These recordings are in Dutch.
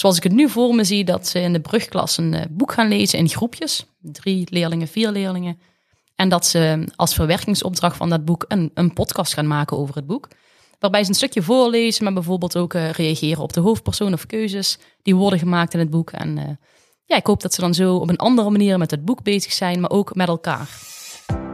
zoals ik het nu voor me zie, dat ze in de brugklas een eh, boek gaan lezen in groepjes. Drie leerlingen, vier leerlingen. En dat ze als verwerkingsopdracht van dat boek een, een podcast gaan maken over het boek. Waarbij ze een stukje voorlezen, maar bijvoorbeeld ook uh, reageren op de hoofdpersoon of keuzes die worden gemaakt in het boek. En uh, ja, ik hoop dat ze dan zo op een andere manier met het boek bezig zijn, maar ook met elkaar.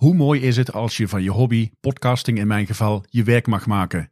Hoe mooi is het als je van je hobby, podcasting in mijn geval, je werk mag maken?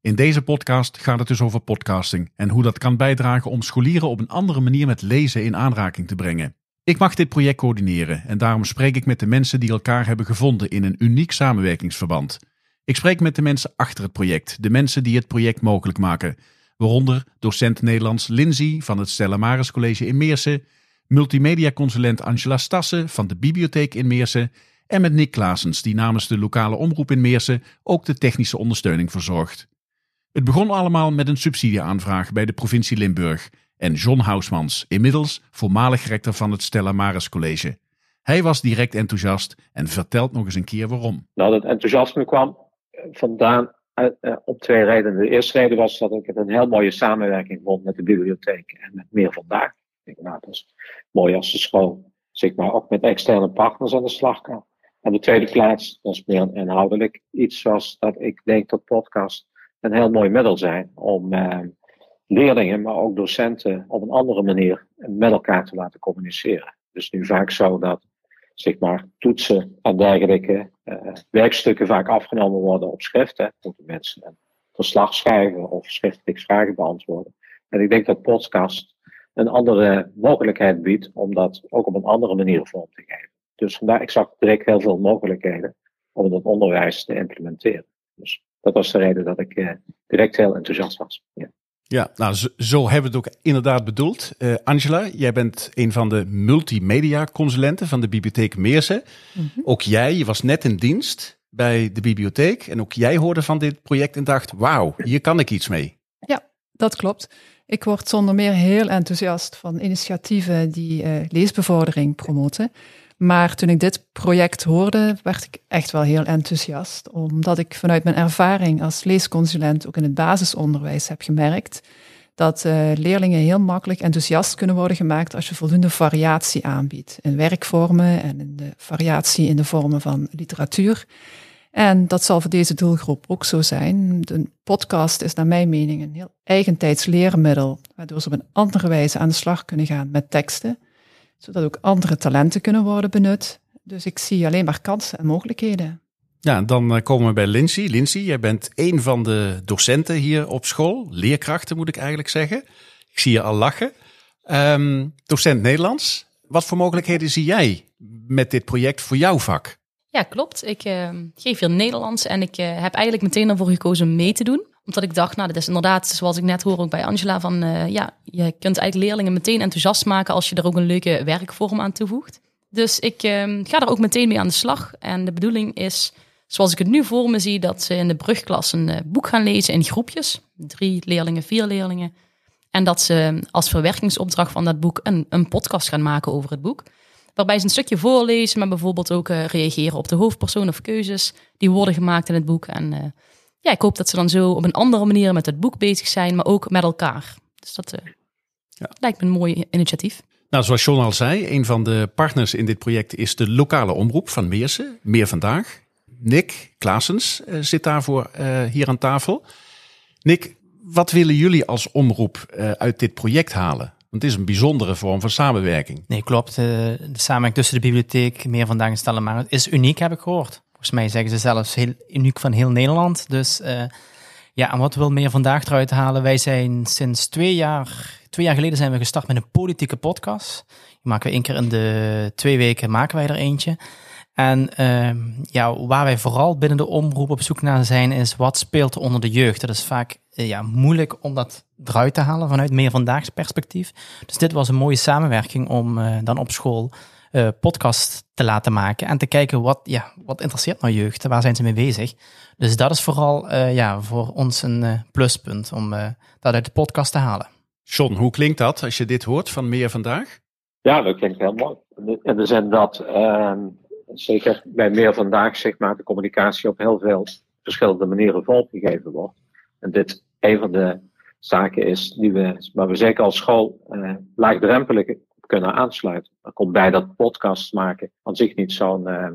In deze podcast gaat het dus over podcasting en hoe dat kan bijdragen om scholieren op een andere manier met lezen in aanraking te brengen. Ik mag dit project coördineren en daarom spreek ik met de mensen die elkaar hebben gevonden in een uniek samenwerkingsverband. Ik spreek met de mensen achter het project, de mensen die het project mogelijk maken, waaronder docent Nederlands Lindsay van het Stella Maris College in Meersen, multimedia-consulent Angela Stassen van de Bibliotheek in Meersen en met Nick Klaasens, die namens de lokale omroep in Meersen ook de technische ondersteuning verzorgt. Het begon allemaal met een subsidieaanvraag bij de provincie Limburg en John Housmans, inmiddels voormalig rector van het Stella Maris College. Hij was direct enthousiast en vertelt nog eens een keer waarom. Nou, dat enthousiasme kwam vandaan uit, uh, op twee redenen. De eerste reden was dat ik het een heel mooie samenwerking vond met de bibliotheek en met Meer Vandaag. Ik denk, nou, dat is mooi als de school zeg maar, ook met externe partners aan de slag kan. En de tweede plaats, dat is meer inhoudelijk iets zoals dat ik denk dat podcast een heel mooi middel zijn om eh, leerlingen, maar ook docenten op een andere manier met elkaar te laten communiceren. Dus nu vaak zo dat zeg maar, toetsen en dergelijke uh, werkstukken vaak afgenomen worden op schrift. Hè. Moeten mensen een verslag schrijven of schriftelijk vragen beantwoorden. En ik denk dat podcast een andere mogelijkheid biedt om dat ook op een andere manier vorm te geven. Dus vandaar, ik zag direct heel veel mogelijkheden om het onderwijs te implementeren. Dus dat was de reden dat ik uh, direct heel enthousiast was. Ja. Ja, nou zo, zo hebben we het ook inderdaad bedoeld. Uh, Angela, jij bent een van de multimedia-consulenten van de bibliotheek Meersen. Mm -hmm. Ook jij, je was net in dienst bij de bibliotheek en ook jij hoorde van dit project en dacht, wauw, hier kan ik iets mee. Ja, dat klopt. Ik word zonder meer heel enthousiast van initiatieven die uh, leesbevordering promoten. Maar toen ik dit project hoorde, werd ik echt wel heel enthousiast. Omdat ik vanuit mijn ervaring als leesconsulent ook in het basisonderwijs heb gemerkt dat uh, leerlingen heel makkelijk enthousiast kunnen worden gemaakt als je voldoende variatie aanbiedt. In werkvormen en in de variatie in de vormen van literatuur. En dat zal voor deze doelgroep ook zo zijn. De podcast is naar mijn mening een heel eigentijds leermiddel, waardoor ze op een andere wijze aan de slag kunnen gaan met teksten zodat ook andere talenten kunnen worden benut. Dus ik zie alleen maar kansen en mogelijkheden. Ja, dan eh, komen we bij Lindsay. Lindsay, jij bent een van de docenten hier op school. Leerkrachten moet ik eigenlijk zeggen. Ik zie je al lachen. Um, docent Nederlands. Wat voor mogelijkheden zie jij met dit project voor jouw vak? Ja, klopt. Ik uh, geef hier Nederlands en ik uh, heb eigenlijk meteen ervoor gekozen om mee te doen omdat ik dacht, nou, dat is inderdaad, zoals ik net hoor ook bij Angela, van uh, ja, je kunt eigenlijk leerlingen meteen enthousiast maken als je er ook een leuke werkvorm aan toevoegt. Dus ik uh, ga er ook meteen mee aan de slag. En de bedoeling is, zoals ik het nu voor me zie, dat ze in de brugklas een uh, boek gaan lezen in groepjes. Drie leerlingen, vier leerlingen. En dat ze als verwerkingsopdracht van dat boek een, een podcast gaan maken over het boek. Waarbij ze een stukje voorlezen, maar bijvoorbeeld ook reageren op de hoofdpersoon of keuzes die worden gemaakt in het boek. En ja, ik hoop dat ze dan zo op een andere manier met het boek bezig zijn, maar ook met elkaar. Dus dat uh, ja. lijkt me een mooi initiatief. Nou, zoals John al zei, een van de partners in dit project is de lokale omroep van Meersen, Meer Vandaag. Nick Klaasens uh, zit daarvoor uh, hier aan tafel. Nick, wat willen jullie als omroep uit dit project halen? Want het is een bijzondere vorm van samenwerking. Nee, klopt. de samenwerking tussen de bibliotheek, Meer Vandaag en Stella maar is uniek, heb ik gehoord. Volgens mij zeggen ze zelfs heel uniek van heel Nederland. Dus uh, ja, en wat wil meer vandaag eruit halen? Wij zijn sinds twee jaar, twee jaar geleden zijn we gestart met een politieke podcast. Die maken we één keer in de twee weken maken wij er eentje. En ehm, ja, waar wij vooral binnen de omroep op zoek naar zijn, is wat speelt er onder de jeugd. Dat is vaak eh, ja, moeilijk om dat eruit te halen vanuit meer vandaags perspectief. Dus dit was een mooie samenwerking om uh, dan op school uh, podcast te laten maken en te kijken wat, ja, wat interesseert nou jeugd, waar zijn ze mee bezig. Dus dat is vooral ja, voor ons een pluspunt om dat uit de podcast te halen. John, hoe klinkt dat als je dit hoort van meer vandaag? Ja, dat klinkt heel mooi. In de zin dat ehm, zeker bij meer vandaag zeg maar, de communicatie op heel veel verschillende manieren vormgegeven wordt. En dit een van de zaken is die we, waar we zeker als school uh, laagdrempelig kunnen aansluiten. Dan komt bij dat podcast maken aan zich niet zo'n uh,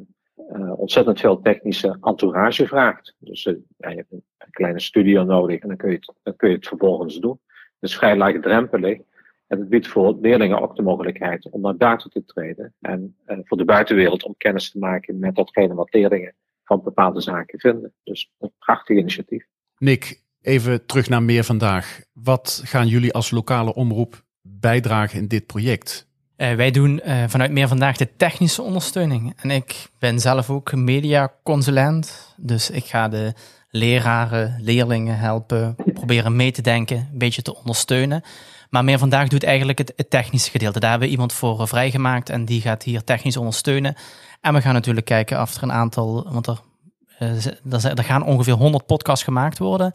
uh, ontzettend veel technische entourage vraagt. Dus ja, je hebt een, kleine studio nodig en dan kun je het, dan kun je het vervolgens doen. Dus vrij laagdrempelig. En het biedt voor leerlingen ook de mogelijkheid om naar buiten te treden. En voor de buitenwereld om kennis te maken met datgene wat leerlingen van bepaalde zaken vinden. Dus een prachtig initiatief. Nick, even terug naar meer vandaag. Wat gaan jullie als lokale omroep bijdragen in dit project? Uh, wij doen uh, vanuit meer vandaag de technische ondersteuning. En ik ben zelf ook mediaconsulent. Dus ik ga de leraren, leerlingen helpen, proberen mee te denken, een beetje te ondersteunen. Maar meer vandaag doet eigenlijk het, technische gedeelte. Daar hebben we iemand voor eh, vrijgemaakt en die gaat hier technisch ondersteunen. En we gaan natuurlijk kijken of er een aantal, want er, uh, er gaan ongeveer 100 podcasts gemaakt worden.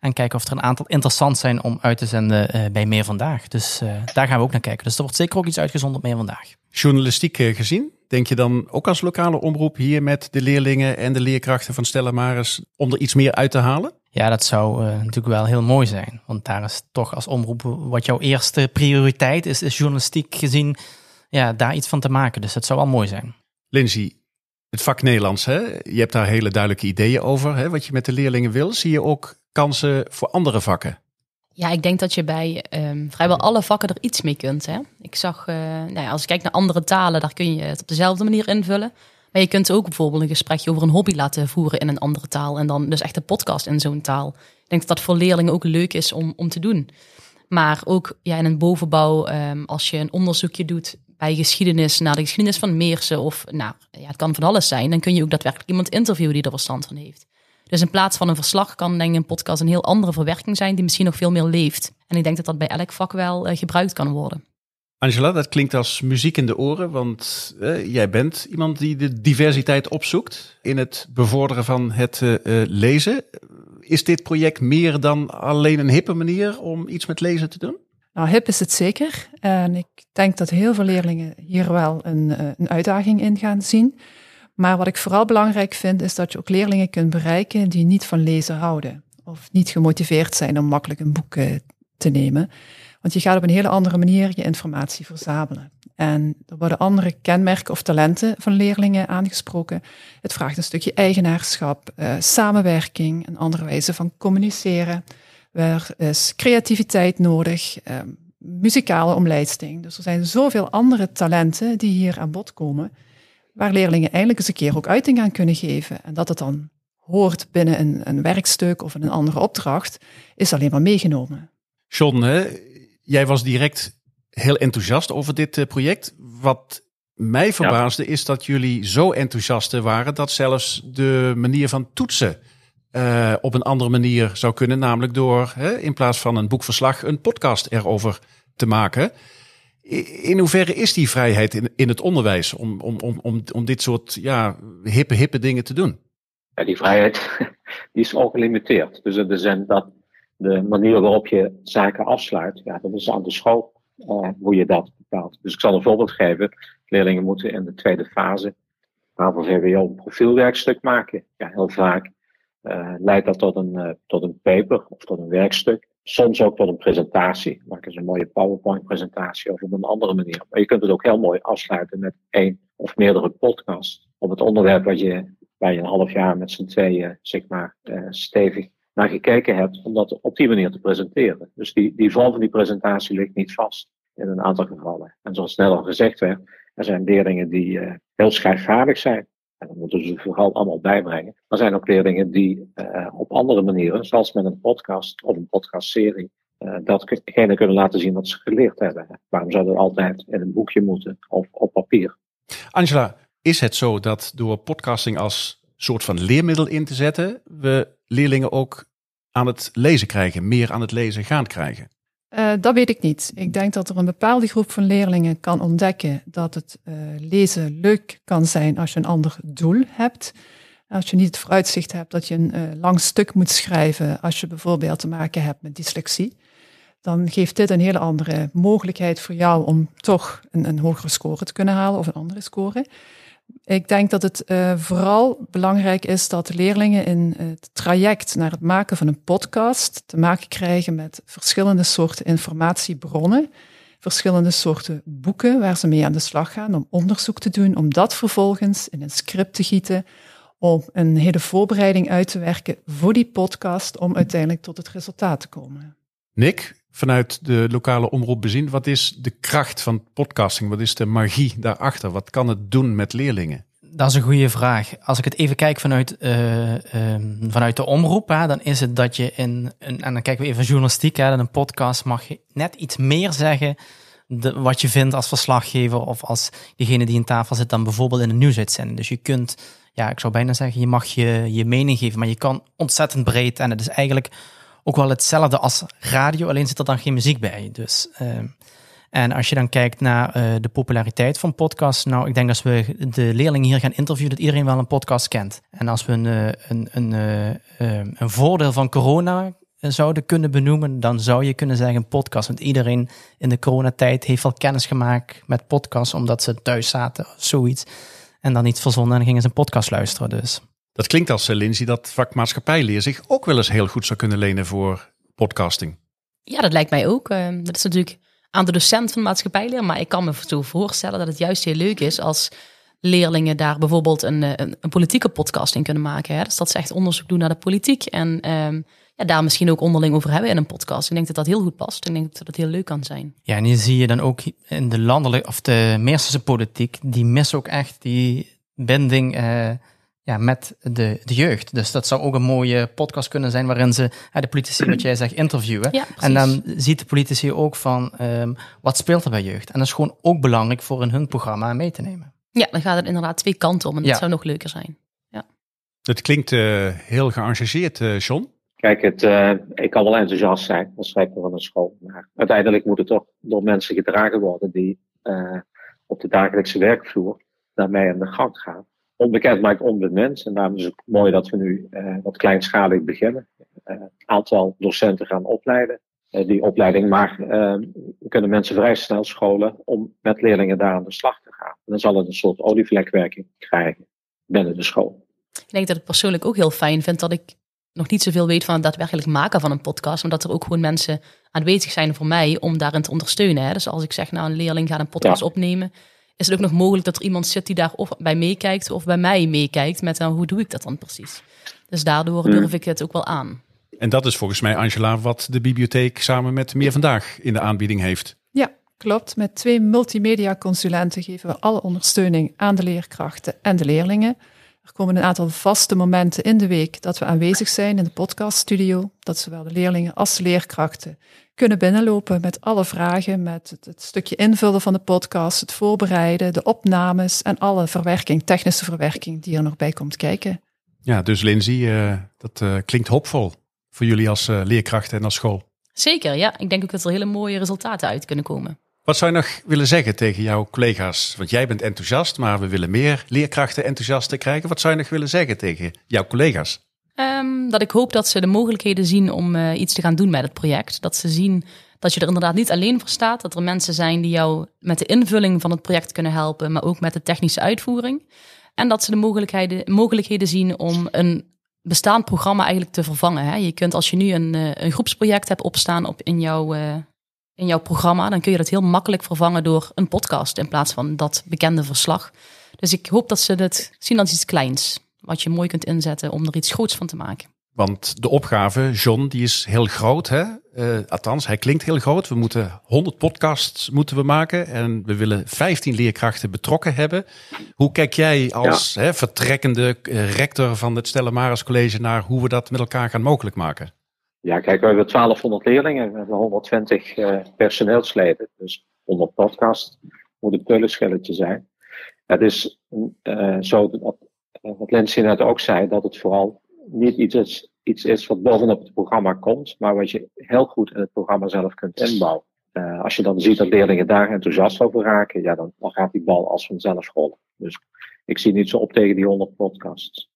En kijken of er een aantal interessant zijn om uit te zenden uh, bij Meer Vandaag. Dus uh, daar gaan we ook naar kijken. Dus er wordt zeker ook iets uitgezonden op Meer Vandaag. Journalistiek gezien, denk je dan ook als lokale omroep hier met de leerlingen en de leerkrachten van Stella Maris om er iets meer uit te halen? Ja, dat zou uh, natuurlijk wel heel mooi zijn. Want daar is toch als omroep wat jouw eerste prioriteit is, is journalistiek gezien, ja, daar iets van te maken. Dus dat zou wel mooi zijn. Lindsay, het vak Nederlands, hè? je hebt daar hele duidelijke ideeën over, hè? wat je met de leerlingen wil. Zie je ook kansen voor andere vakken? Ja, ik denk dat je bij um, vrijwel alle vakken er iets mee kunt. Hè? Ik zag, uh, nou ja, als ik kijk naar andere talen, daar kun je het op dezelfde manier invullen. Maar je kunt ook bijvoorbeeld een gesprekje over een hobby laten voeren in een andere taal. En dan dus echt een podcast in zo'n taal. Ik denk dat dat voor leerlingen ook leuk is om, om te doen. Maar ook ja, in een bovenbouw, um, als je een onderzoekje doet bij geschiedenis, naar de geschiedenis van Meersen. Of nou, ja, het kan van alles zijn. Dan kun je ook daadwerkelijk iemand interviewen die er verstand van heeft. Dus in plaats van een verslag kan denk ik een podcast een heel andere verwerking zijn die misschien nog veel meer leeft. En ik denk dat dat bij elk vak wel uh, gebruikt kan worden. Angela, dat klinkt als muziek in de oren, want uh, jij bent iemand die de diversiteit opzoekt in het bevorderen van het uh, lezen. Is dit project meer dan alleen een hippe manier om iets met lezen te doen? Nou, hip is het zeker. En ik denk dat heel veel leerlingen hier wel een, een uitdaging in gaan zien. Maar wat ik vooral belangrijk vind, is dat je ook leerlingen kunt bereiken die niet van lezen houden. Of niet gemotiveerd zijn om makkelijk een boek te nemen. Want je gaat op een hele andere manier je informatie verzamelen. En er worden andere kenmerken of talenten van leerlingen aangesproken. Het vraagt een stukje eigenaarschap, uh, samenwerking, een andere wijze van communiceren. Er is creativiteit nodig, uh, muzikale omleiding. Dus er zijn zoveel andere talenten die hier aan bod komen, waar leerlingen eindelijk eens een keer ook uiting aan kunnen geven. En dat het dan hoort binnen een, een werkstuk of in een andere opdracht, is alleen maar meegenomen. John, hè? jij was direct heel enthousiast over dit uh, project. Wat mij verbaasde ja. is dat jullie zo enthousiast waren dat zelfs de manier van toetsen uh, op een andere manier zou kunnen. Namelijk door hè, in plaats van een boekverslag een podcast erover te maken. In hoeverre is die vrijheid in, in het onderwijs om, om, om, om, om dit soort ja, hippe, hippe dingen te doen? Ja, die vrijheid die is ongelimiteerd. Dus in de zin dat de manier waarop je zaken afsluit, ja, dat is aan de school uh, hoe je dat bepaalt. Dus ik zal een voorbeeld geven. Leerlingen moeten in de tweede fase voor VWO een profielwerkstuk maken. Ja, heel vaak uh, leidt dat tot een, uh, tot een paper of tot een werkstuk. Soms ook tot een presentatie. Maken ze een mooie PowerPoint-presentatie of op een andere manier. Maar je kunt het ook heel mooi afsluiten met één of meerdere podcasts op het onderwerp wat je, waar je een half jaar met z'n tweeën, zeg maar, stevig naar gekeken hebt om dat op die manier te presenteren. Dus die, die vorm van die presentatie ligt niet vast in een aantal gevallen. En zoals net al gezegd werd, er zijn leerlingen die uh, heel schrijfvaardig zijn. En dat moeten ze vooral allemaal bijbrengen. Er zijn ook leerlingen die uh, op andere manieren, zoals met een podcast of een podcastserie, uh, datgene kunnen laten zien wat ze geleerd hebben. Waarom zou dat altijd in een boekje moeten of op papier? Angela, is het zo dat door podcasting als soort van leermiddel in te zetten, we leerlingen ook aan het lezen krijgen, meer aan het lezen gaan krijgen? Uh, dat weet ik niet. Ik denk dat er een bepaalde groep van leerlingen kan ontdekken dat het uh, lezen leuk kan zijn als je een ander doel hebt. Als je niet het vooruitzicht hebt dat je een uh, lang stuk moet schrijven, als je bijvoorbeeld te maken hebt met dyslexie, dan geeft dit een hele andere mogelijkheid voor jou om toch een, een hogere score te kunnen halen of een andere score. Ik denk dat het uh, vooral belangrijk is dat leerlingen in het traject naar het maken van een podcast te maken krijgen met verschillende soorten informatiebronnen, verschillende soorten boeken waar ze mee aan de slag gaan om onderzoek te doen, om dat vervolgens in een script te gieten, om een hele voorbereiding uit te werken voor die podcast, om uiteindelijk tot het resultaat te komen. Nick, vanuit de lokale omroep bezien, wat is de kracht van podcasting? Wat is de magie daarachter? Wat kan het doen met leerlingen? Dat is een goede vraag. Als ik het even kijk vanuit, uh, vanuit de omroep, hè, dan is het dat je in, een, en dan kijken we even journalistiek, hè, een podcast mag je net iets meer zeggen de, wat je vindt als verslaggever of als diegene die in tafel zit dan bijvoorbeeld in een nieuwsuitzending. Dus je kunt, ja, ik zou bijna zeggen, je mag je, je mening geven, maar je kan ontzettend breed en het is eigenlijk ook wel hetzelfde als radio, alleen zit er dan geen muziek bij. Dus, uh, en als je dan kijkt naar uh, de populariteit van podcasts, nou, ik denk als we de leerlingen hier gaan interviewen, dat iedereen wel een podcast kent. En als we een, eh, een, een, een, een voordeel van corona zouden kunnen benoemen, dan zou je kunnen zeggen podcast. Want iedereen in de coronatijd heeft wel kennis gemaakt met podcasts, omdat ze thuis zaten zoiets. En dan iets verzonnen en gingen ze een podcast luisteren. Dus. Dat klinkt als, eh, Lindsay, dat vak maatschappijleer zich ook wel eens heel goed zou kunnen lenen voor podcasting. Ja, dat lijkt mij ook. Ehm, dat is natuurlijk aan de docent van maatschappijleer, maar ik kan me zo voorstellen dat het juist heel leuk is als leerlingen daar bijvoorbeeld een, eh, een, een politieke podcast in kunnen maken. Hè? Dus dat ze echt onderzoek doen naar de politiek en um, ja, daar misschien ook onderling over hebben in een podcast. Ik denk dat dat heel goed past. Ik denk dat het heel leuk kan zijn. Ja, en hier zie je dan ook in de landelijke of de meesterse politiek, die missen ook echt die binding. Uh, ja, met de, de jeugd. Dus dat zou ook een mooie podcast kunnen zijn waarin ze de politici, wat jij zegt, interviewen. Ja, en dan ziet de politici ook van um, wat speelt er bij jeugd. En dat is gewoon ook belangrijk voor in hun programma mee te nemen. Ja, dan gaat het inderdaad twee kanten om en dat zou nog leuker zijn. Ja. Het klinkt uh, heel geëngageerd, uh, John. Kijk, het, uh, ik kan wel enthousiast zijn als rector van een school. Maar uiteindelijk moet het toch door mensen gedragen worden die op de dagelijkse werkvloer daarmee aan de gang gaan onbekend maakt onbekend. En daarom is het mooi dat we nu uh, wat kleinschalig beginnen. Uh, een aantal docenten gaan opleiden. Uh, die opleiding maar kunnen mensen vrij snel scholen om met leerlingen daar aan de slag te gaan. En dan zal het een soort olievlekwerking krijgen binnen de school. Ik denk dat ik persoonlijk ook heel fijn vind dat ik nog niet zoveel weet van het daadwerkelijk maken van een podcast. Maar dat er ook gewoon mensen aanwezig zijn voor mij om daarin te ondersteunen. Hè? Dus als ik zeg, nou een leerling gaat een podcast ja. opnemen is het ook nog mogelijk dat er iemand zit die daar of bij meekijkt of bij mij meekijkt met nou, hoe doe ik dat dan precies. Dus daardoor hmm. durf ik het ook wel aan. En dat is volgens mij, Angela, wat de bibliotheek samen met Meer Vandaag in de aanbieding heeft. Ja, klopt. Met twee multimedia consulenten geven we alle ondersteuning aan de leerkrachten en de leerlingen. Er komen een aantal vaste momenten in de week dat we aanwezig zijn in de podcaststudio. Dat zowel de leerlingen als de leerkrachten kunnen binnenlopen met alle vragen, met het, het, stukje invullen van de podcast, het voorbereiden, de opnames en alle verwerking, technische verwerking die er nog bij komt kijken. Ja, dus Lindsay, uh, dat uh, klinkt hoopvol voor jullie als uh, leerkrachten en als school. Zeker, ja. Ik denk ook dat er hele mooie resultaten uit kunnen komen. Wat zou je nog willen zeggen tegen jouw collega's? Want jij bent enthousiast, maar we willen meer leerkrachten enthousiast krijgen. Wat zou je nog willen zeggen tegen jouw collega's? Um, dat ik hoop dat ze de mogelijkheden zien om uh, iets te gaan doen met het project. Dat ze zien dat je er inderdaad niet alleen voor staat. Dat er mensen zijn die jou met de invulling van het project kunnen helpen, maar ook met de technische uitvoering. En dat ze de mogelijkheden, mogelijkheden zien om een bestaand programma eigenlijk te vervangen. Hè. Je kunt als je nu een, uh, een groepsproject hebt opstaan op in jouw, uh, in jouw programma, dan kun je dat heel makkelijk vervangen door een podcast in plaats van dat bekende verslag. Dus ik hoop dat ze het zien als iets kleins wat je mooi kunt inzetten om er iets groots van te maken. Want de opgave, John, die is heel groot. Hè? Uh, althans, hij klinkt heel groot. We moeten 100 podcasts moeten we maken en we willen 15 leerkrachten betrokken hebben. Hoe kijk jij als ja. hè, vertrekkende uh, rector van het Stellamaris College naar hoe we dat met elkaar gaan mogelijk maken? Ja, kijk, we hebben 1200 leerlingen, hebben 120 uh, personeelsleden. Dus 100 podcasts moet een pullenschilletje zijn. Het is uh, zo, dat, wat Lindsay net ook zei, dat het vooral niet iets is, iets is wat bovenop het programma komt, maar wat je heel goed in het programma zelf kunt inbouwen. Als je dan ziet dat leerlingen daar enthousiast over raken, ja, dan, dan gaat die bal als vanzelf rollen. Dus ik zie niet zo op tegen die 100 podcasts.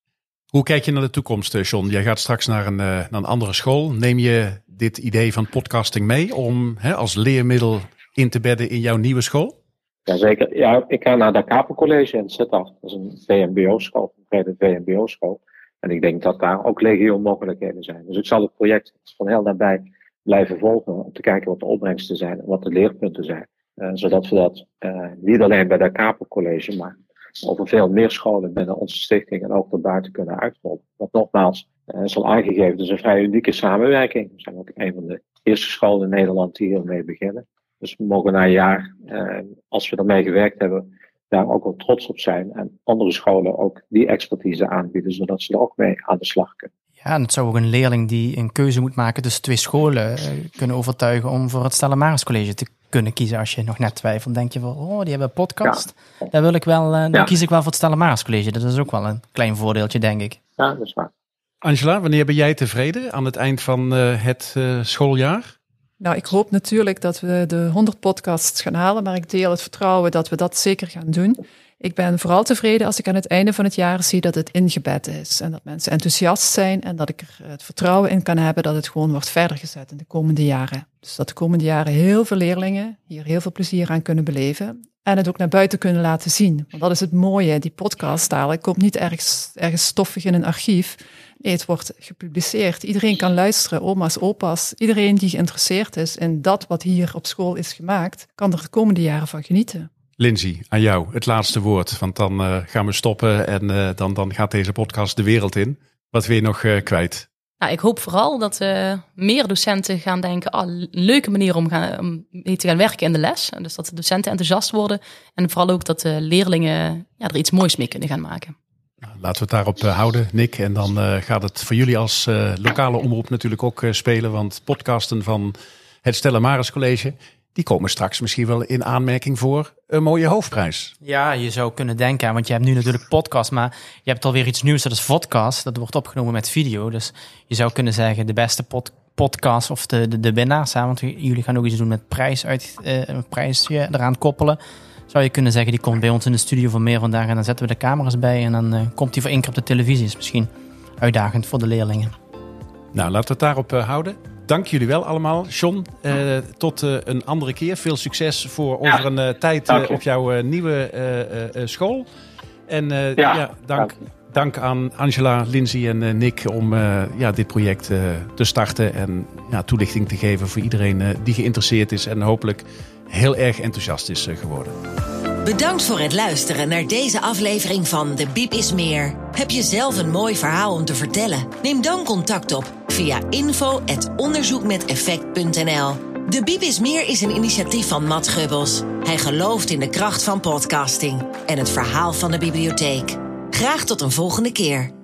Hoe kijk je naar de toekomst, John? Jij gaat straks naar een, naar een andere school. Neem je dit idee van podcasting mee om hè, als leermiddel in te bedden in jouw nieuwe school? Jazeker. Ja, ik ga naar de Kaper College in Sittard. Dat is een VMBO-school, een VMBO-school. En ik denk dat daar ook legio mogelijkheden zijn. Dus ik zal het project van heel nabij blijven volgen om te kijken wat de opbrengsten zijn en wat de leerpunten zijn. Uh, zodat we dat niet alleen bij de Kaper College, maar over veel meer scholen binnen onze stichting en ook daarbuiten kunnen uitrollen. Want nogmaals, is al aangegeven, is een vrij unieke samenwerking. We zijn ook een van de eerste scholen in Nederland die hiermee beginnen. Dus we mogen na een jaar, eh, als we ermee gewerkt hebben, daar ook wel trots op zijn. En andere scholen ook die expertise aanbieden, zodat ze er ook mee aan de slag kunnen. Ja, en het zou ook een leerling die een keuze moet maken tussen twee scholen uh, kunnen overtuigen om voor het Stella College te kunnen kiezen. Als je nog net twijfelt, denk je van, oh, die hebben een podcast. Ja. Daar wil ik wel, uh, dan ja. kies ik wel voor het Stella College. Dat is ook wel een klein voordeeltje, denk ik. Ja, dat is waar. Angela, wanneer ben jij tevreden aan het eind van uh, het schooljaar? Nou, ik hoop natuurlijk dat we de 100 podcasts gaan halen, maar ik deel het vertrouwen dat we dat zeker gaan doen. Ik ben vooral tevreden als ik aan het einde van het jaar zie dat het ingebed is en dat mensen enthousiast zijn en dat ik er het vertrouwen in kan hebben dat het gewoon wordt verder gezet in de komende jaren. Dus dat de komende jaren heel veel leerlingen hier heel veel plezier aan kunnen beleven en het ook naar buiten kunnen laten zien. Want dat is het mooie, die podcast dadelijk komt niet ergens, ergens stoffig in een archief. Het wordt gepubliceerd. Iedereen kan luisteren, oma's, opa's. Iedereen die geïnteresseerd is in dat wat hier op school is gemaakt, kan er de komende jaren van genieten. Lindsay, aan jou het laatste woord. Want dan uh, gaan we stoppen en uh, dan, dan gaat deze podcast de wereld in. Wat wil je nog uh, kwijt? Nou, ik hoop vooral dat meer docenten gaan denken: ah, een leuke manier om, gaan, om mee te gaan werken in de les. Dus dat de docenten enthousiast worden. En vooral ook dat de leerlingen ja, er iets moois mee kunnen gaan maken. Nou, laten we het daarop houden, Nick. En dan gaat het voor jullie als lokale omroep natuurlijk ook spelen. Want podcasten van het Stella Maris College die komen straks misschien wel in aanmerking voor een mooie hoofdprijs. Ja, je zou kunnen denken, want je hebt nu natuurlijk podcast, maar je hebt alweer iets nieuws, dat is podcast. Dat wordt opgenomen met video. Dus je zou kunnen zeggen de beste pod podcast of de, de, de winnaars. Hè? Want jullie gaan ook iets doen met prijs uit, uh, een prijsje eraan koppelen. Zou je kunnen zeggen, die komt bij ons in de studio voor meer vandaag en dan zetten we de camera's bij en dan uh, komt die voor één keer op de televisie. Is misschien uitdagend voor de leerlingen. Nou, laten we het daarop uh, houden dank jullie wel allemaal. John, uh, tot uh, een andere keer. Veel succes voor over ja, een uh, tijd op jouw nieuwe school. En ja, ja, dank, dank aan Angela, Lindsay en Nick om ja, dit project te starten. En ja, toelichting te geven voor iedereen die geïnteresseerd is. En hopelijk heel erg enthousiast is geworden. Bedankt voor het luisteren naar deze aflevering van De Biep is Meer. Heb je zelf een mooi verhaal om te vertellen? Neem dan contact op via info.onderzoekmeteffect.nl. De Biep is Meer is een initiatief van Matt Gubbels. Hij gelooft in de kracht van podcasting en het verhaal van de bibliotheek. Graag tot een volgende keer.